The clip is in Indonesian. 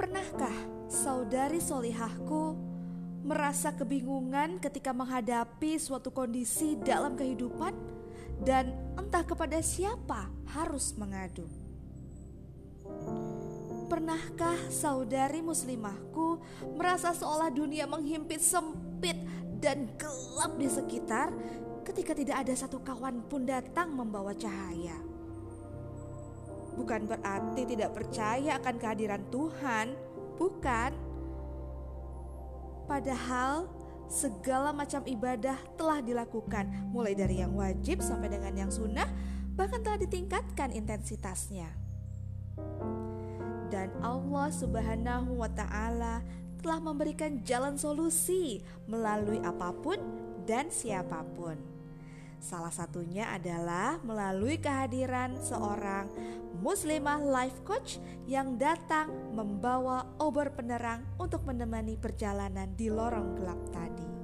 Pernahkah saudari solihahku merasa kebingungan ketika menghadapi suatu kondisi dalam kehidupan dan entah kepada siapa harus mengadu? Pernahkah saudari muslimahku merasa seolah dunia menghimpit sempit dan gelap di sekitar ketika tidak ada satu kawan pun datang membawa cahaya? Bukan berarti tidak percaya akan kehadiran Tuhan, bukan. Padahal segala macam ibadah telah dilakukan, mulai dari yang wajib sampai dengan yang sunnah, bahkan telah ditingkatkan intensitasnya. Dan Allah Subhanahu wa Ta'ala telah memberikan jalan solusi melalui apa pun dan siapa pun. Salah satunya adalah melalui kehadiran seorang muslimah life coach yang datang membawa obor penerang untuk menemani perjalanan di lorong gelap tadi.